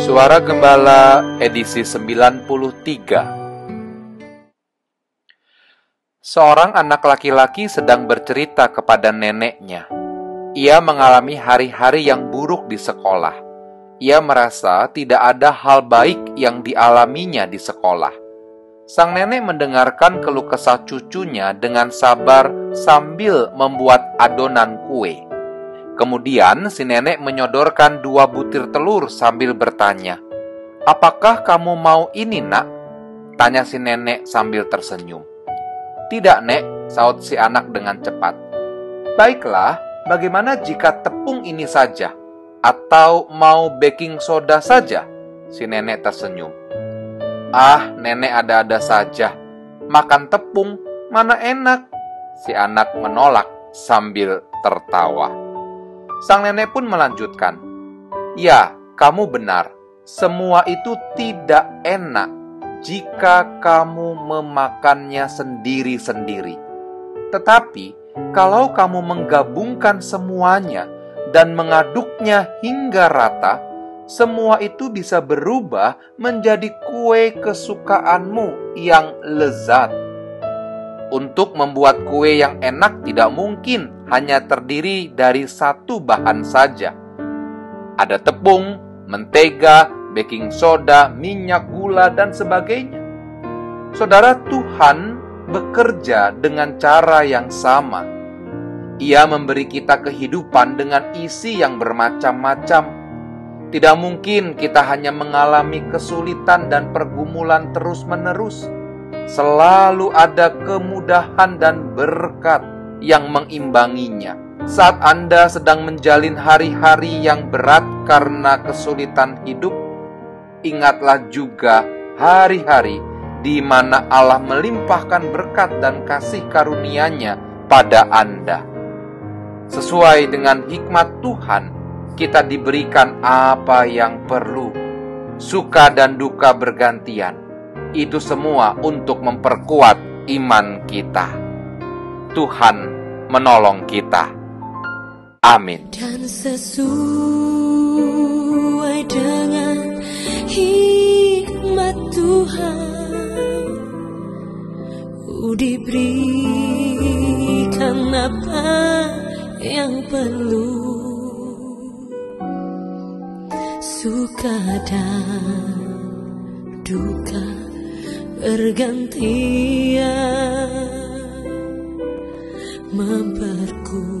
Suara Gembala edisi 93 Seorang anak laki-laki sedang bercerita kepada neneknya. Ia mengalami hari-hari yang buruk di sekolah. Ia merasa tidak ada hal baik yang dialaminya di sekolah. Sang nenek mendengarkan keluh kesah cucunya dengan sabar sambil membuat adonan kue. Kemudian si nenek menyodorkan dua butir telur sambil bertanya, "Apakah kamu mau ini, Nak?" tanya si nenek sambil tersenyum. Tidak, Nek, saut si anak dengan cepat. Baiklah, bagaimana jika tepung ini saja? Atau mau baking soda saja? Si nenek tersenyum. Ah, nenek ada-ada saja. Makan tepung, mana enak? Si anak menolak sambil tertawa. Sang nenek pun melanjutkan. Ya, kamu benar. Semua itu tidak enak jika kamu memakannya sendiri-sendiri. Tetapi, kalau kamu menggabungkan semuanya dan mengaduknya hingga rata, semua itu bisa berubah menjadi kue kesukaanmu yang lezat. Untuk membuat kue yang enak tidak mungkin hanya terdiri dari satu bahan saja. Ada tepung, mentega, baking soda, minyak gula, dan sebagainya. Saudara Tuhan bekerja dengan cara yang sama. Ia memberi kita kehidupan dengan isi yang bermacam-macam. Tidak mungkin kita hanya mengalami kesulitan dan pergumulan terus-menerus. Selalu ada kemudahan dan berkat yang mengimbanginya. Saat Anda sedang menjalin hari-hari yang berat karena kesulitan hidup, ingatlah juga hari-hari di mana Allah melimpahkan berkat dan kasih karunia-Nya pada Anda. Sesuai dengan hikmat Tuhan, kita diberikan apa yang perlu. Suka dan duka bergantian. Itu semua untuk memperkuat iman kita. Tuhan menolong kita. Amin. Dan sesuai dengan hikmat Tuhan Ku diberikan apa yang perlu Suka dan duka bergantian Memperkuat